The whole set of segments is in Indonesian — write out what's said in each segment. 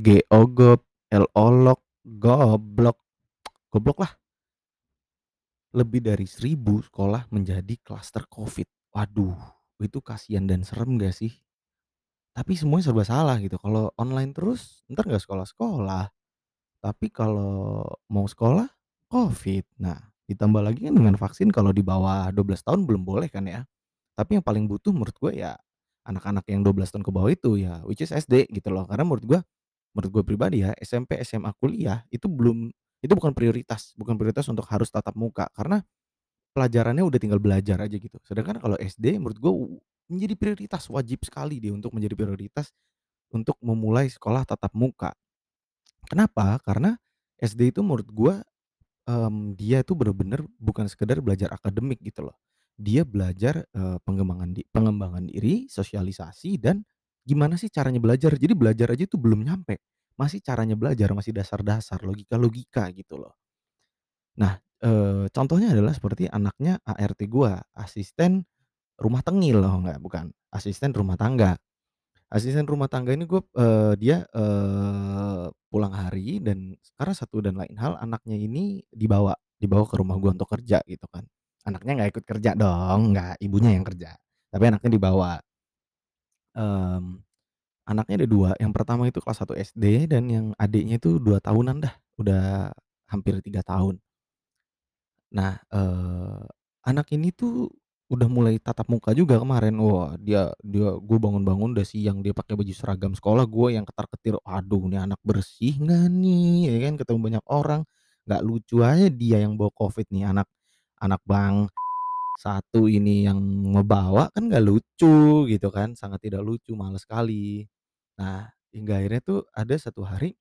G-Ogod, L-Olok, goblok, goblok lah. Lebih dari 1000 sekolah menjadi klaster Covid. Waduh, itu kasihan dan serem nggak sih? Tapi semuanya serba salah gitu, kalau online terus entar nggak sekolah-sekolah. Tapi kalau mau sekolah, Covid. Nah, ditambah lagi kan dengan vaksin kalau di bawah 12 tahun belum boleh kan ya. Tapi yang paling butuh menurut gue ya anak-anak yang 12 tahun ke bawah itu ya, which is SD gitu loh. Karena menurut gue menurut gue pribadi ya, SMP, SMA, kuliah itu belum itu bukan prioritas, bukan prioritas untuk harus tatap muka, karena pelajarannya udah tinggal belajar aja gitu. Sedangkan kalau SD menurut gue menjadi prioritas, wajib sekali dia untuk menjadi prioritas untuk memulai sekolah tatap muka. Kenapa? Karena SD itu menurut gue, mmm, dia itu bener-bener bukan sekedar belajar akademik gitu loh. Dia belajar, eee, pengembangan di pengembangan diri, sosialisasi, dan gimana sih caranya belajar. Jadi belajar aja itu belum nyampe, masih caranya belajar, masih dasar-dasar, logika-logika gitu loh. Nah, eee, contohnya adalah seperti anaknya ART gua, asisten rumah tengil kalau nggak bukan, asisten rumah tangga. Asisten rumah tangga ini gue eee, dia, eee, pulang hari dan karena satu dan lain hal anaknya ini dibawa dibawa ke rumah gua untuk kerja gitu kan. Anaknya nggak ikut kerja dong, nggak, ibunya yang kerja, tapi anaknya dibawa. Mmm, anaknya ada 2, yang pertama itu kelas 1 SD dan yang adiknya itu 2 tahunan dah, udah hampir 3 tahun. Nah, eee, anak ini tuh udah mulai tatap muka juga kemarin. Wah, dia dia gue bangun-bangun udah siang, dia pakai baju seragam sekolah, gue yang ketar-ketir, "Aduh nih anak bersih nggak nih?" Ya kan, ketemu banyak orang, nggak lucu aja dia yang bawa Covid nih, anak anak bang satu ini yang ngebawa kan nggak lucu gitu kan, sangat tidak lucu, males sekali. Nah, hingga akhirnya tuh ada satu hari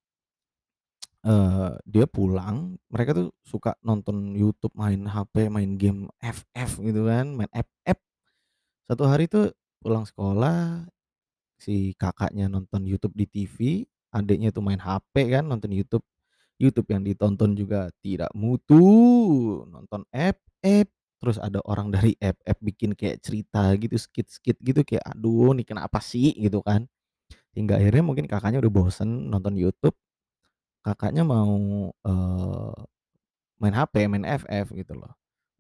Eee, dia pulang, mereka tuh suka nonton YouTube, main HP, main game FF gitu kan, main FF. Satu hari tuh pulang sekolah, si kakaknya nonton YouTube di TV, adiknya tuh main HP kan, nonton YouTube. YouTube yang ditonton juga tidak mutu, nonton FF, terus ada orang dari FF bikin kayak cerita gitu, skit-skit gitu, kayak, "Aduh nih kenapa sih?" Gitu kan. Hingga akhirnya mungkin kakaknya udah bosen nonton YouTube, kakaknya mau, eee, main HP, main FF gitu loh.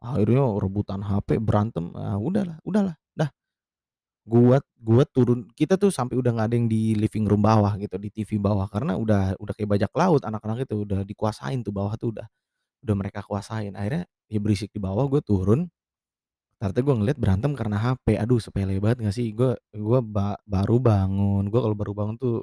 Akhirnya rebutan HP, berantem, ah udahlah udahlah, dah. Gua gua turun kita tuh sampai udah nggak ada yang di living room bawah gitu, di TV bawah, karena udah udah kayak bajak laut anak-anak itu, udah dikuasain tuh bawah tuh udah udah mereka kuasain. Akhirnya ya berisik di bawah, gue turun, ternyata gue ngeliat berantem karena HP. Aduh sepele banget nggak sih? Gue gue ba baru bangun, gue kalau baru bangun tuh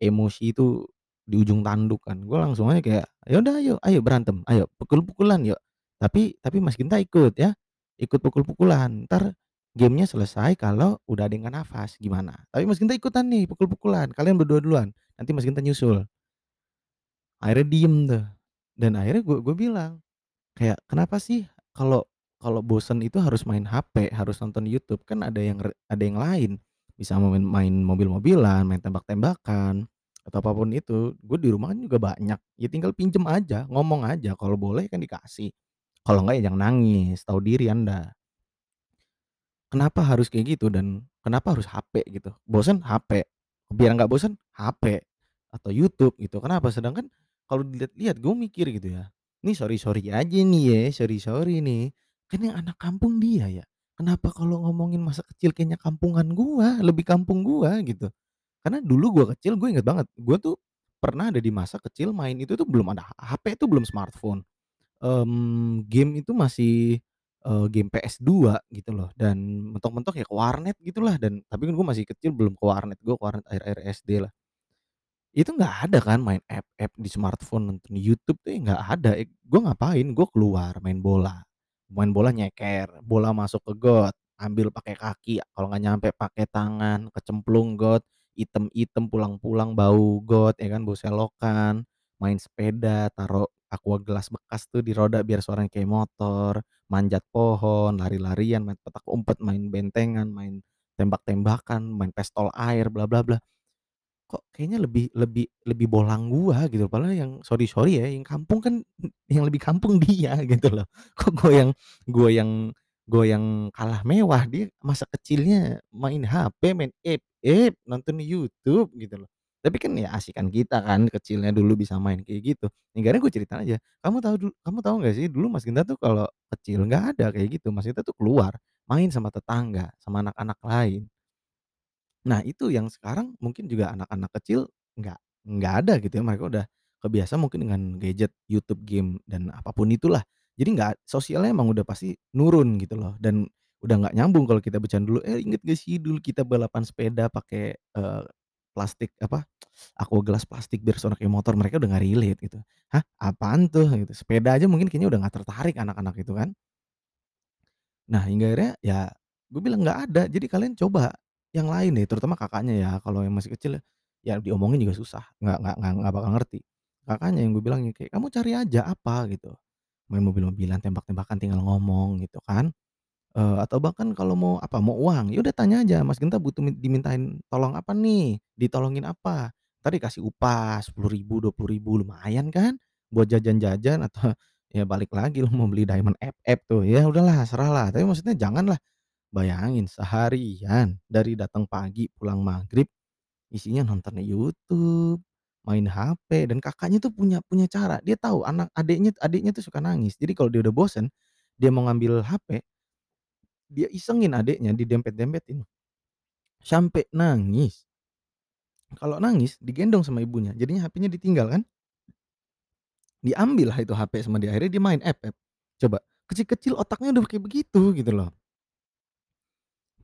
Emosi itu di ujung tanduk kan, gue langsung aja kayak, "Ya udah ayo ayo berantem, ayo pukul-pukulan yuk." Tapi tapi Mas Ginta ikut ya, ikut pukul-pukulan, entar gamenya selesai kalau udah ada yang nafas, gimana? Tapi Mas Ginta ikutan nih pukul-pukulan, kalian berdua duluan, nanti Mas Ginta nyusul. Akhirnya diem tuh, dan akhirnya gue gue bilang kayak, "Kenapa sih kalau kalau bosen itu harus main HP, harus nonton YouTube? Kan ada yang ada yang lain, bisa main main mobil-mobilan, main tembak-tembakan, atau apa pun itu. Gue di rumah kan juga banyak, ya tinggal pinjem aja, ngomong aja, kalau boleh kan dikasih, kalau enggak ya jangan nangis, tahu diri Anda." Kenapa harus kayak gitu? Dan kenapa harus HP gitu? Bosen? HP, biar nggak bosen? HP atau YouTube gitu, kenapa? Sedangkan kalau dilihat-lihat gue mikir gitu ya, nih sorry-sorry aja nih ya, sorry-sorry nih, kan yang anak kampung dia ya, kenapa kalau ngomongin masa kecil kayaknya kampungan gua, lebih kampung gua gitu. Karena dulu gua kecil gue inget banget, gua tuh pernah ada di masa kecil main itu tuh belum ada HP itu belum smartphone. Mmm, game itu masih, eee, game PS2 gitu loh dan mentok-mentok ya ke warnet gitulah dan tapi kan gue masih kecil belum ke warnet, gue ke warnet akhir-akhir SD lah. Itu nggak ada kan main app-app di smartphone, nonton YouTube tuh ya nggak ada, eee, gue ngapain, gue keluar main bola, main bola nyeker, bola masuk ke got, ambil pakai kaki, kalau nggak nyampe pakai tangan, kecemplung got, item-item, pulang-pulang bau got ya kan, bau selokan, main sepeda, taruh aqua gelas bekas tuh di roda biar suaranya kayak motor, manjat pohon, lari-larian, main petak umpet, main bentengan, main tembak-tembakan, main pistol air, bla bla bla. Kok kayaknya lebih lebih lebih bolang gua gitu, padahal yang sorry-sorry ya, yang kampung kan yang lebih kampung dia gitu loh. Kok gua yang gua yang gua yang kalah mewah, dia masa kecilnya main HP, main app-app, nonton YouTube gitu loh. Tapi kan ya asikan kita kan kecilnya dulu bisa main kayak gitu. Hingga akhirnya gue cerita aja, "Kamu tahu du kamu tahu nggak sih dulu Mas Genta tuh kalau kecil nggak ada kayak gitu, Mas Genta tuh keluar, main sama tetangga, sama anak-anak lain." Nah itu yang sekarang mungkin juga anak-anak kecil nggak nggak ada gitu ya, mereka udah kebiasa mungkin dengan gadget, YouTube, game, dan apa pun itulah. Jadi nggak sosialnya emang udah pasti nurun gitu loh dan udah nggak nyambung kalau kita bercanda dulu, "Eh inget gak sih dulu kita balapan sepeda pakai, eee, plastik apa, aqua gelas plastik biar suara kayak motor," mereka udah nggak relate gitu. "Hah apaan tuh?" Gitu, sepeda aja mungkin kayaknya udah nggak tertarik anak-anak itu kan. Nah, hingga akhirnya ya gue bilang, "Nggak ada, jadi kalian coba yang lain deh," terutama kakaknya ya, kalau yang masih kecil ya diomongin juga susah, nggak nggak nggak nggak bakal ngerti. Kakaknya yang gue bilangin kayak, "Kamu cari aja apa," gitu, "main mobil-mobilan, tembak-tembakan, tinggal ngomong," gitu kan. Eee, atau bahkan kalau mau apa, mau uang, ya udah tanya aja, "Mas Genta butuh min dimintain tolong apa nih? Ditolongin apa?" Entar dikasih upah Rp10.000, Rp20.000, lumayan kan buat jajan-jajan atau ya balik lagi lu mau beli diamond FF tuh, ya udahlah serahlah, tapi maksudnya janganlah bayangin seharian dari datang pagi pulang maghrib isinya nonton YouTube, main HP, dan kakaknya tuh punya punya cara, dia tahu anak adiknya adiknya tuh suka nangis. Jadi kalau dia udah bosen, dia mau ngambil HP dia isengin adiknya, didempet-dempetin sampai nangis. Kalau nangis digendong sama ibunya, jadinya HP-nya ditinggal kan. Diambillah itu HP sama dia, akhirnya dia main FF. Coba, kecil-kecil otaknya udah kayak begitu, gitu loh.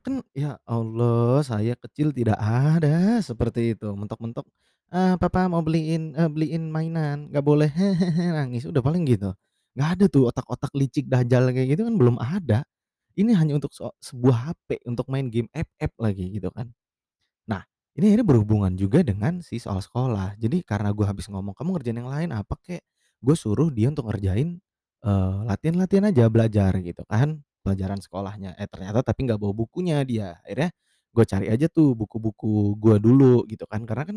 Kan ya Allah, saya kecil tidak ada seperti itu, mentok-mentok, eee, "Papa mau beliin eee, beliin mainan, nggak boleh," nangis, udah paling gitu. Nggak ada tuh otak-otak licik dajal kayak gitu kan belum ada. Ini hanya untuk sebuah HP, untuk main game FF lagi gitu kan. Nah, ini akhirnya berhubungan juga dengan si soal sekolah. Jadi karena gue habis ngomong, "Kamu ngerjain yang lain apa kek," gue suruh dia untuk ngerjain, eee, latihan-latihan aja, belajar gitu kan, pelajaran sekolahnya. Eh ternyata tapi nggak bawa bukunya dia. Akhirnya gue cari aja tuh buku-buku gue dulu gitu kan, karena kan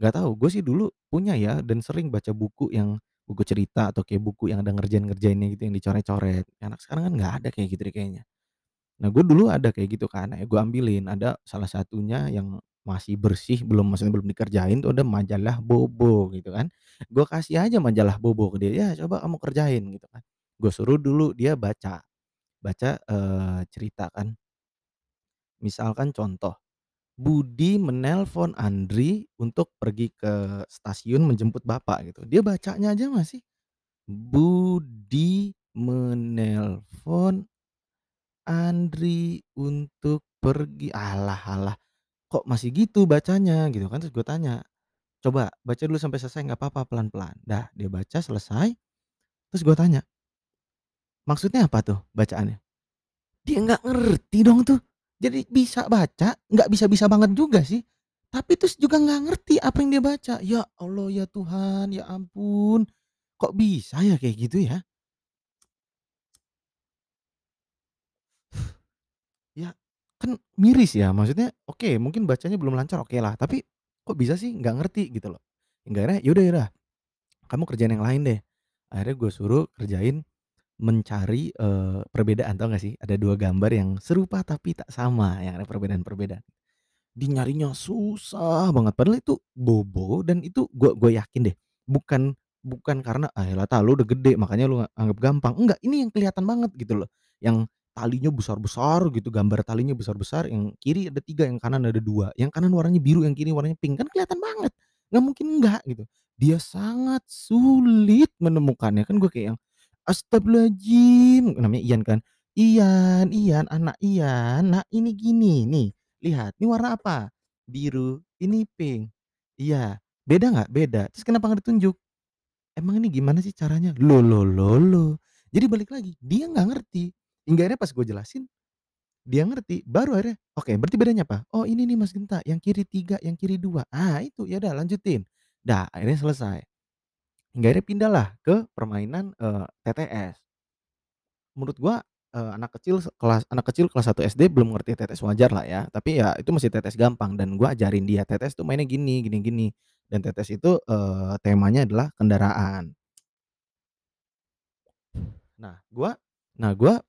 nggak tahu, gue sih dulu punya ya dan sering baca buku yang buku cerita atau kayak buku yang ada ngerjain-ngerjainnya gitu yang dicoret-coret. Anak sekarang kan nggak ada kayak gitu deh kayaknya. Nah, gue dulu ada kayak gitu kan, akhirnya gue ambilin, ada salah satunya yang masih bersih, belum maksudnya belum dikerjain tuh ada majalah Bobo gitu kan. Gue kasih aja majalah Bobo ke dia, "Ya coba kamu kerjain," gitu kan. Gue suruh dulu dia baca, baca, eee, cerita kan. Misalkan contoh, Budi menelpon Andri untuk pergi ke stasiun menjemput bapak gitu, dia bacanya aja masih, Budi menelpon Andri untuk pergi, alah alah, kok masih gitu bacanya? Gitu kan, terus gue tanya, "Coba baca dulu sampai selesai nggak papa pelan-pelan." Dah dia baca selesai, terus gue tanya, "Maksudnya apa tuh bacaannya?" Dia nggak ngerti dong tuh. Jadi bisa baca, nggak bisa-bisa banget juga sih, tapi terus juga nggak ngerti apa yang dia baca. Ya Allah, ya Tuhan, ya ampun, kok bisa ya kayak gitu ya? Ya, kan miris ya, maksudnya oke mungkin bacanya belum lancar okelah, tapi kok bisa sih nggak ngerti gitu loh. Akhirnya, "Ya udah ya udah, kamu kerjain yang lain deh." Akhirnya gue suruh kerjain mencari, eee, perbedaan, tahu nggak sih? Ada 2 gambar yang serupa tapi tak sama, yang ada perbedaan-perbedaan. Dia nyarinya susah banget, padahal itu bobo dan itu gua gua yakin deh, bukan bukan karena, "Ah elah Ta lu udah gede makanya lu anggap gampang." Enggak, ini yang kelihatan banget gitu loh, yang talinya besar-besar gitu, gambar talinya besar-besar, yang kiri ada 3, yang kanan ada 2, yang kanan warnanya biru, yang kiri warnanya pink, kan kelihatan banget, nggak mungkin enggak gitu. Dia sangat sulit menemukannya, kan gue kayak yang, "Astagfirullahaladzim," namanya Ian kan, "Ian Ian, anak Ian, nak ini gini nih, lihat, ini warna apa? Biru, ini pink." "Iya, beda nggak?" "Beda." "Terus kenapa nggak ditunjuk?" "Emang ini gimana sih caranya?" Loh loh loh loh. Jadi balik lagi, dia nggak ngerti. Hingga akhirnya pas gue jelasin, dia ngerti, baru akhirnya, "Oke, berarti bedanya apa?" "Oh ini nih Mas Genta, yang kiri 3, yang kiri 2." Ah itu, ya udah lanjutin. Dah akhirnya selesai. Hingga akhirnya pindahlah ke permainan, TTS. Menurut gua, anak kecil kelas anak kecil kelas 1 SD belum ngerti TTS wajarlah ya, tapi ya itu masih TTS gampang dan gua ajarin dia, TTS tuh mainnya gini gini gini, dan TTS itu, temanya adalah kendaraan. Nah, gua nah gua,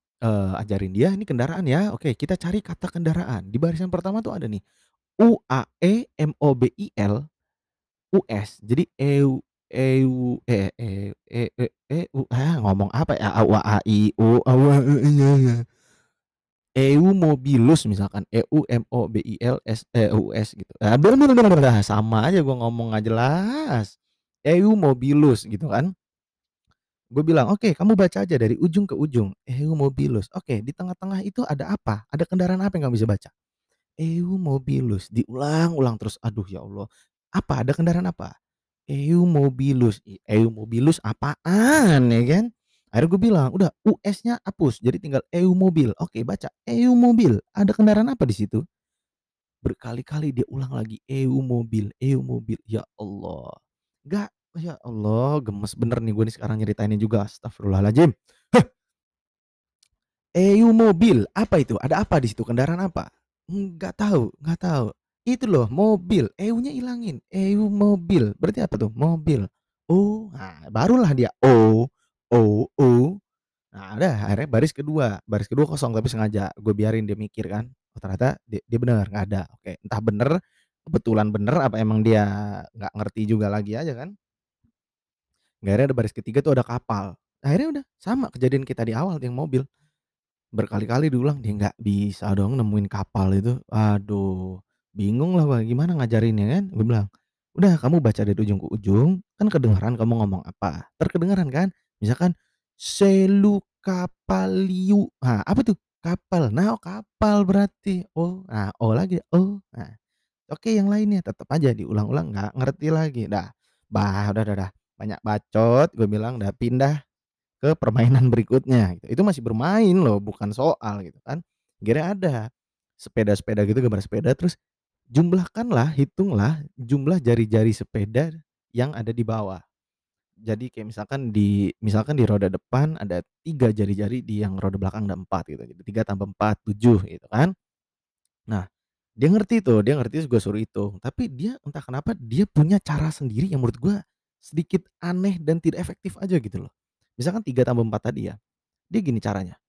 ajarin dia, "Ini kendaraan ya, oke kita cari kata kendaraan." Di barisan pertama tuh ada nih, U-A-E-M-O-B-I-L US. Jadi ew ew eh eh e e eu ah, ngomong apa ya, a, u, a, i, u, Eumobilus misalkan, E-U-M-O-B-I-L-S eh, U-S gitu, ah, sama aja gua ngomong nggak jelas. Eumobilus gitu kan. Gue bilang, "Oke, kamu baca aja dari ujung ke ujung, Eumobilus. Oke, di tengah-tengah itu ada apa? Ada kendaraan apa yang kamu bisa baca?" Eumobilus, diulang-ulang terus, aduh ya Allah, apa, ada kendaraan apa? Eumobilus, Eumobilus apaan ya kan. Akhirnya gue bilang, "Udah US-nya hapus, jadi tinggal Eumobil. Oke baca, Eumobil, ada kendaraan apa di situ?" Berkali-kali dia ulang lagi, Eumobil Eumobil, ya Allah. Nggak ya Allah, gemes bener nih gue nih sekarang nyeritainnya juga, astagfirullahaladzim. Eumobil, apa itu? Ada apa di situ? Kendaraan apa? Nggak tahu nggak tahu. Itu loh mobil, EU-nya ilangin, Eumobil, berarti apa tuh? Mobil. Oh, nah barulah dia, oh oh oh. Nah udah akhirnya baris kedua, baris kedua kosong tapi sengaja gue biarin dia mikir kan, oh ternyata dia dia bener, nggak ada. Oke, entah bener, kebetulan bener, apa emang dia nggak ngerti juga lagi aja kan. Akhirnya ada baris ketiga tuh ada kapal. Akhirnya udah, sama kejadian kita di awal yang mobil. Berkali-kali diulang, dia nggak bisa dong nemuin kapal itu. Aduh, bingung lah gimana ngajarinnya kan, gue bilang, "Udah kamu baca dari ujung ke ujung, kan kedengeran kamu ngomong apa." Entar kedengeran kan, misalkan Selukapaliu, nah apa tuh? Kapal, nah oh kapal berarti, oh, nah oh lagi, oh, nah. Oke yang lainnya, tetep aja diulang-ulang nggak ngerti lagi. Dah, bah udah dah dah, banyak bacot gue bilang, dah pindah ke permainan berikutnya gitu. Itu masih bermain loh, bukan soal gitu kan. Akhirnya ada sepeda-sepeda gitu, gambar sepeda, terus jumlahkanlah, hitunglah jumlah jari-jari sepeda yang ada di bawah. Jadi kayak misalkan di misalkan di roda depan ada 3 jari-jari, di yang roda belakang ada 4 gitu. Jadi 3 tambah 4, 7 gitu kan. Nah, dia ngerti tuh, dia ngerti gue suruh hitung. Tapi dia entah kenapa dia punya cara sendiri yang menurut gue sedikit aneh dan tidak efektif aja gitu loh. Misalkan 3 tambah 4 tadi ya, dia gini caranya,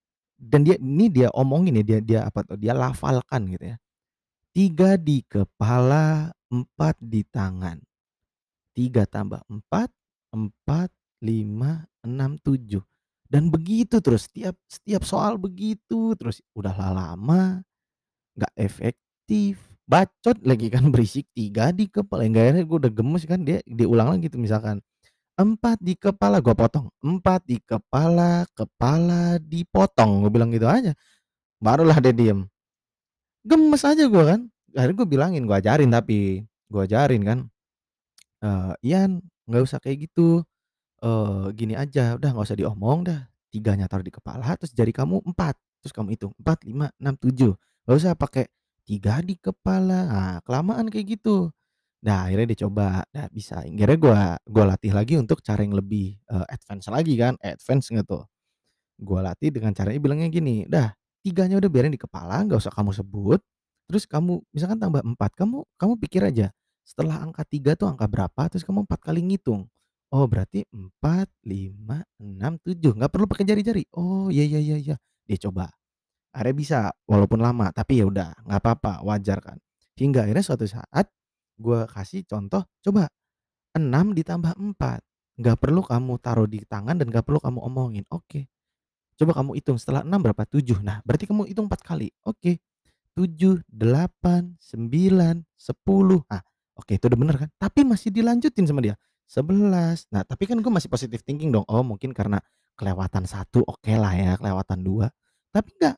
dan dia ini dia omongin ya, dia dia apa tuh, dia lafalkan gitu ya. 3 di kepala, 4 di tangan. 3 tambah 4, 4, 5, 6, 7. Dan begitu terus, setiap setiap soal begitu terus. Udahlah lama, nggak efektif, bacot lagi kan berisik, 3 di kepala, hingga akhirnya gue udah gemes kan, dia dia ulang lagi tuh misalkan, 4 di kepala, gue potong, 4 di kepala, kepala dipotong, gue bilang gitu aja. Barulah dia diem. Gemes aja gue kan. Akhirnya gue bilangin, gue ajarin tapi, gue ajarin kan, eee, "Iyan, nggak usah kayak gitu, eee, gini aja, udah nggak usah diomong dah, 3-nya taruh di kepala, terus jari kamu 4, terus kamu hitung 4, 5, 6, 7. Nggak usah pakai 3 di kepala, nah kelamaan kayak gitu." Nah akhirnya dia coba, nah bisa. Akhirnya gua gua latih lagi untuk cara yang lebih, eee, advance lagi kan, advance tuh. Gua latih dengan caranya bilangnya gini, "Dah, 3-nya udah biarin di kepala, nggak usah kamu sebut, terus kamu misalkan tambah 4, kamu kamu pikir aja, setelah angka 3 tuh angka berapa, terus kamu 4 kali ngitung. Oh berarti 4, 5, 6, 7, nggak perlu pakai jari-jari. Oh, ya ya ya ya." Dia coba. Akhirnya bisa, walaupun lama, tapi ya udah, nggak apa-apa, wajar kan. Hingga akhirnya suatu saat, gua kasih contoh, "Coba 6 ditambah 4, nggak perlu kamu taruh di tangan dan nggak perlu kamu omongin." "Oke." "Coba kamu hitung setelah 6 berapa?" "7." "Nah berarti kamu hitung 4 kali." "Oke, 7, 8, 9, 10." Ah, oke itu udah bener kan, tapi masih dilanjutin sama dia, "11." Nah tapi kan gue masih positive thinking dong, oh mungkin karena kelewatan 1 okelah ya, kelewatan 2. Tapi enggak,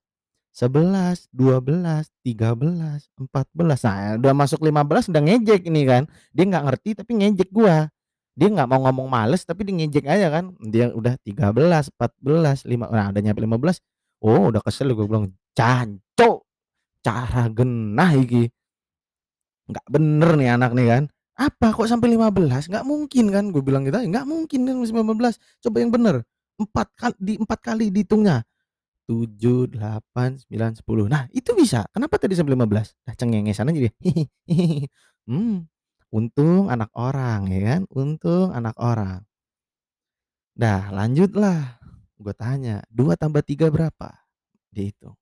11, 12, 13, 14, nah udah masuk 15 udah ngejek ini kan. Dia nggak ngerti tapi ngejek gua. Dia nggak mau ngomong males tapi dia ngejek aja kan. Dia udah 13, 14, lima nah udah nyampe 15, oh udah kesel gue bilang, "Jancuk, cara genah iki." "Nggak bener nih anak nih kan." "Apa kok sampai 15? Nggak mungkin kan." Gue bilang gitu "Nggak mungkin kan sampai 15, coba yang bener, 4 kal di 4 kali dihitungnya, 7, 8, 9, 10." Nah itu bisa, kenapa tadi sampai 15? Nah cengengesan aja dia, "Mmm, untung anak orang ya kan, untung anak orang." Dah lanjutlah, gue tanya, "2 tambah 3 berapa?" Dia hitung,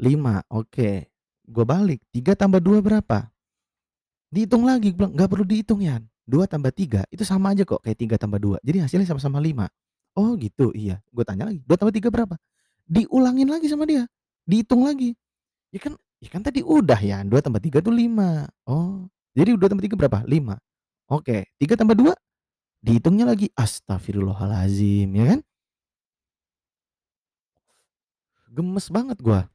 "5." "Oke." Gue balik, "3 tambah 2 berapa?" Dihitung lagi, gue bilang, "Nggak perlu dihitung Yan." 2 tambah 3 itu sama aja kok kayak 3 tambah 2 jadi hasilnya sama-sama 5. "Oh gitu, iya." Gue tanya lagi, "2 tambah 3 berapa?" Diulangin lagi sama dia, dihitung lagi. Ya kan ya kan tadi udah ya 2 tambah 3 tuh 5. "Oh, jadi 2 tambah 3 berapa?" "5." "Oke, 3 tambah 2?" Dihitungnya lagi, astagfirullahaladzim, ya kan? Gemes banget gua.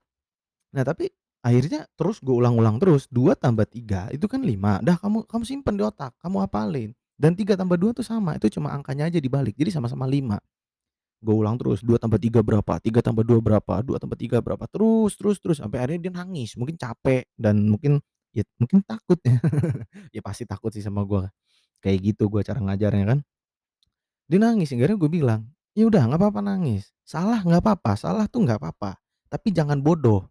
Nah tapi akhirnya terus gue ulang-ulang terus, 2 tambah 3 itu kan 5, dah kamu kamu simpen di otak, kamu hafalin. Dan 3 tambah 2 tuh sama, itu cuma angkanya aja dibalik, jadi sama-sama 5. Gue ulang terus, 2 tambah 3 berapa, 3 tambah 2 berapa, 2 tambah 3 berapa, terus terus terus sampai akhirnya dia nangis, mungkin capek dan mungkin ya mungkin takut ya. Ya pasti takut sih sama gua, kayak gitu gua cara ngajarnya kan. Dia nangis, akhirnya gue bilang, "Ya udah nggak apa-apa nangis, salah nggak apa-apa, salah tuh nggak apa-apa, tapi jangan bodoh."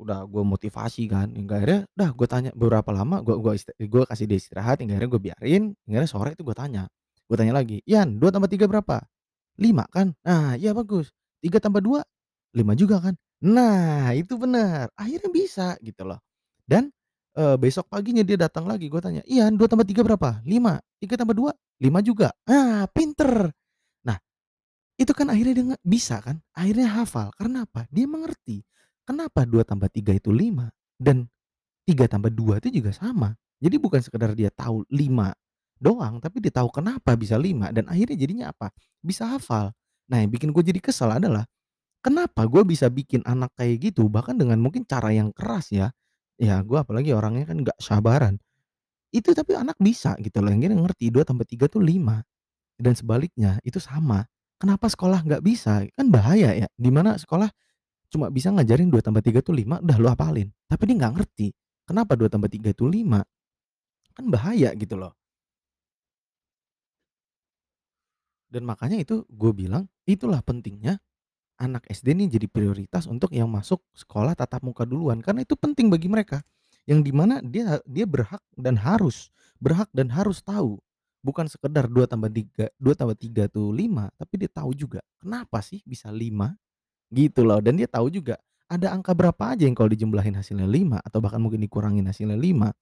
Udah gue motivasi kan, hingga akhirnya dah gue tanya beberapa lama gue gue ist gue kasih dia istirahat, hingga akhirnya gue biarin, hingga akhirnya sore itu gue tanya, gue tanya lagi, "Ian, 2 tambah 3 berapa?" "5 kan?" "Nah, iya bagus. 3 tambah 2?" "5 juga kan?" Nah, itu bener, akhirnya bisa gitu loh. Dan, eee, besok paginya dia datang lagi, gue tanya, "Ian, 2 tambah 3 berapa?" "5." "3 tambah 2?" "5 juga." Ah, pinter. Nah, itu kan akhirnya dia bisa kan, akhirnya hafal, karena apa? Dia mengerti, kenapa 2 tambah 3 itu 5 dan 3 tambah 2 itu juga sama. Jadi bukan sekedar dia tahu 5 doang, tapi dia tahu kenapa bisa 5 dan akhirnya jadinya apa? Bisa hafal. Nah, yang bikin gue jadi kesel adalah, kenapa gue bisa bikin anak kayak gitu, bahkan dengan mungkin cara yang keras ya, ya gue apalagi orangnya kan nggak sabaran, itu tapi anak bisa gitu loh, akhirnya ngerti 2 tambah 3 tuh 5 dan sebaliknya itu sama. Kenapa sekolah nggak bisa? Kan bahaya ya, di mana sekolah cuma bisa ngajarin 2 tambah 3 tuh 5, udah lu hafalin, tapi dia nggak ngerti, kenapa 2 tambah 3 itu 5, kan bahaya gitu loh. Dan makanya itu gue bilang, itulah pentingnya anak SD nih jadi prioritas untuk yang masuk sekolah tatap muka duluan, karena itu penting bagi mereka. Yang di mana dia dia berhak dan harus berhak dan harus tahu, bukan sekedar 2 tambah 3 2 tambah 3 tuh 5, tapi dia tahu juga kenapa sih bisa 5, gitu loh. Dan dia tahu juga ada angka berapa aja yang kalau dijumlahin hasilnya 5 atau bahkan mungkin dikurangin hasilnya 5,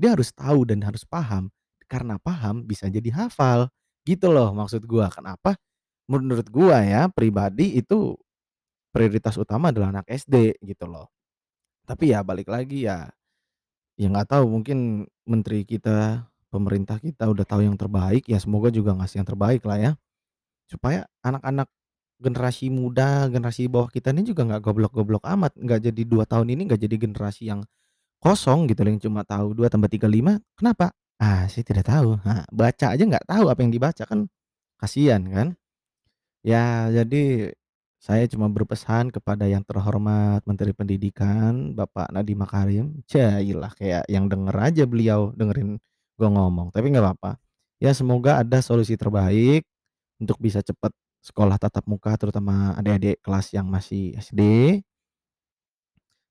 dia harus tahu dan harus paham, karena paham bisa jadi hafal, gitu loh maksud gua. Kenapa? Menurut gua ya pribadi itu prioritas utama adalah anak SD gitu loh. Tapi ya balik lagi ya, ya nggak tahu mungkin menteri kita, pemerintah kita udah tahu yang terbaik, ya semoga juga ngasih yang terbaik lah ya. Supaya anak-anak generasi muda, generasi bawah kita ini juga nggak goblok-goblok amat, nggak jadi 2 tahun ini nggak jadi generasi yang kosong gitu yang cuma tahu 2 tambah 3 5, kenapa? Ah, saya tidak tahu. Nah, baca aja nggak tahu apa yang dibaca, kan kasihan kan? Ya, jadi saya cuma berpesan kepada yang terhormat Menteri Pendidikan, Bapak Nadiem Makarim, cailah kayak yang denger aja beliau dengerin gua ngomong, tapi nggak apa-apa. Ya semoga ada solusi terbaik untuk bisa cepet sekolah tatap muka terutama adik-adik kelas yang masih SD.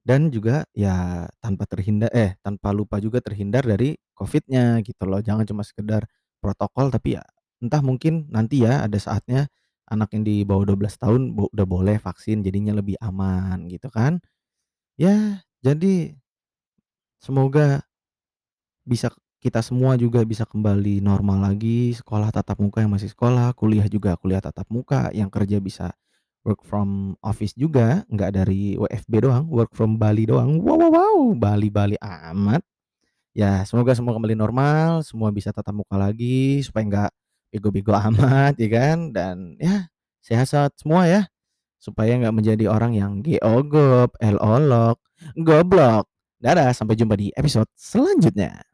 Dan juga ya tanpa terhinda eh, tanpa lupa juga terhindar dari Covid-nya gitu loh, jangan cuma sekedar protokol tapi ya entah mungkin nanti ya ada saatnya anak yang di bawah 12 tahun udah boleh vaksin jadinya lebih aman gitu kan. Ya jadi semoga bisa kita semua juga bisa kembali normal lagi, sekolah tatap muka yang masih sekolah, kuliah juga kuliah tatap muka, yang kerja bisa work from office juga, nggak dari WFB doang, work from Bali doang. Wow wow wow, Bali-Bali amat. Ya semoga semua kembali normal, semua bisa tatap muka lagi supaya nggak bego-bego amat ya kan, dan ya sehat-sehat semua ya, supaya nggak menjadi orang yang G-ogop, L-olok, goblok. Dadah, sampai jumpa di episode selanjutnya.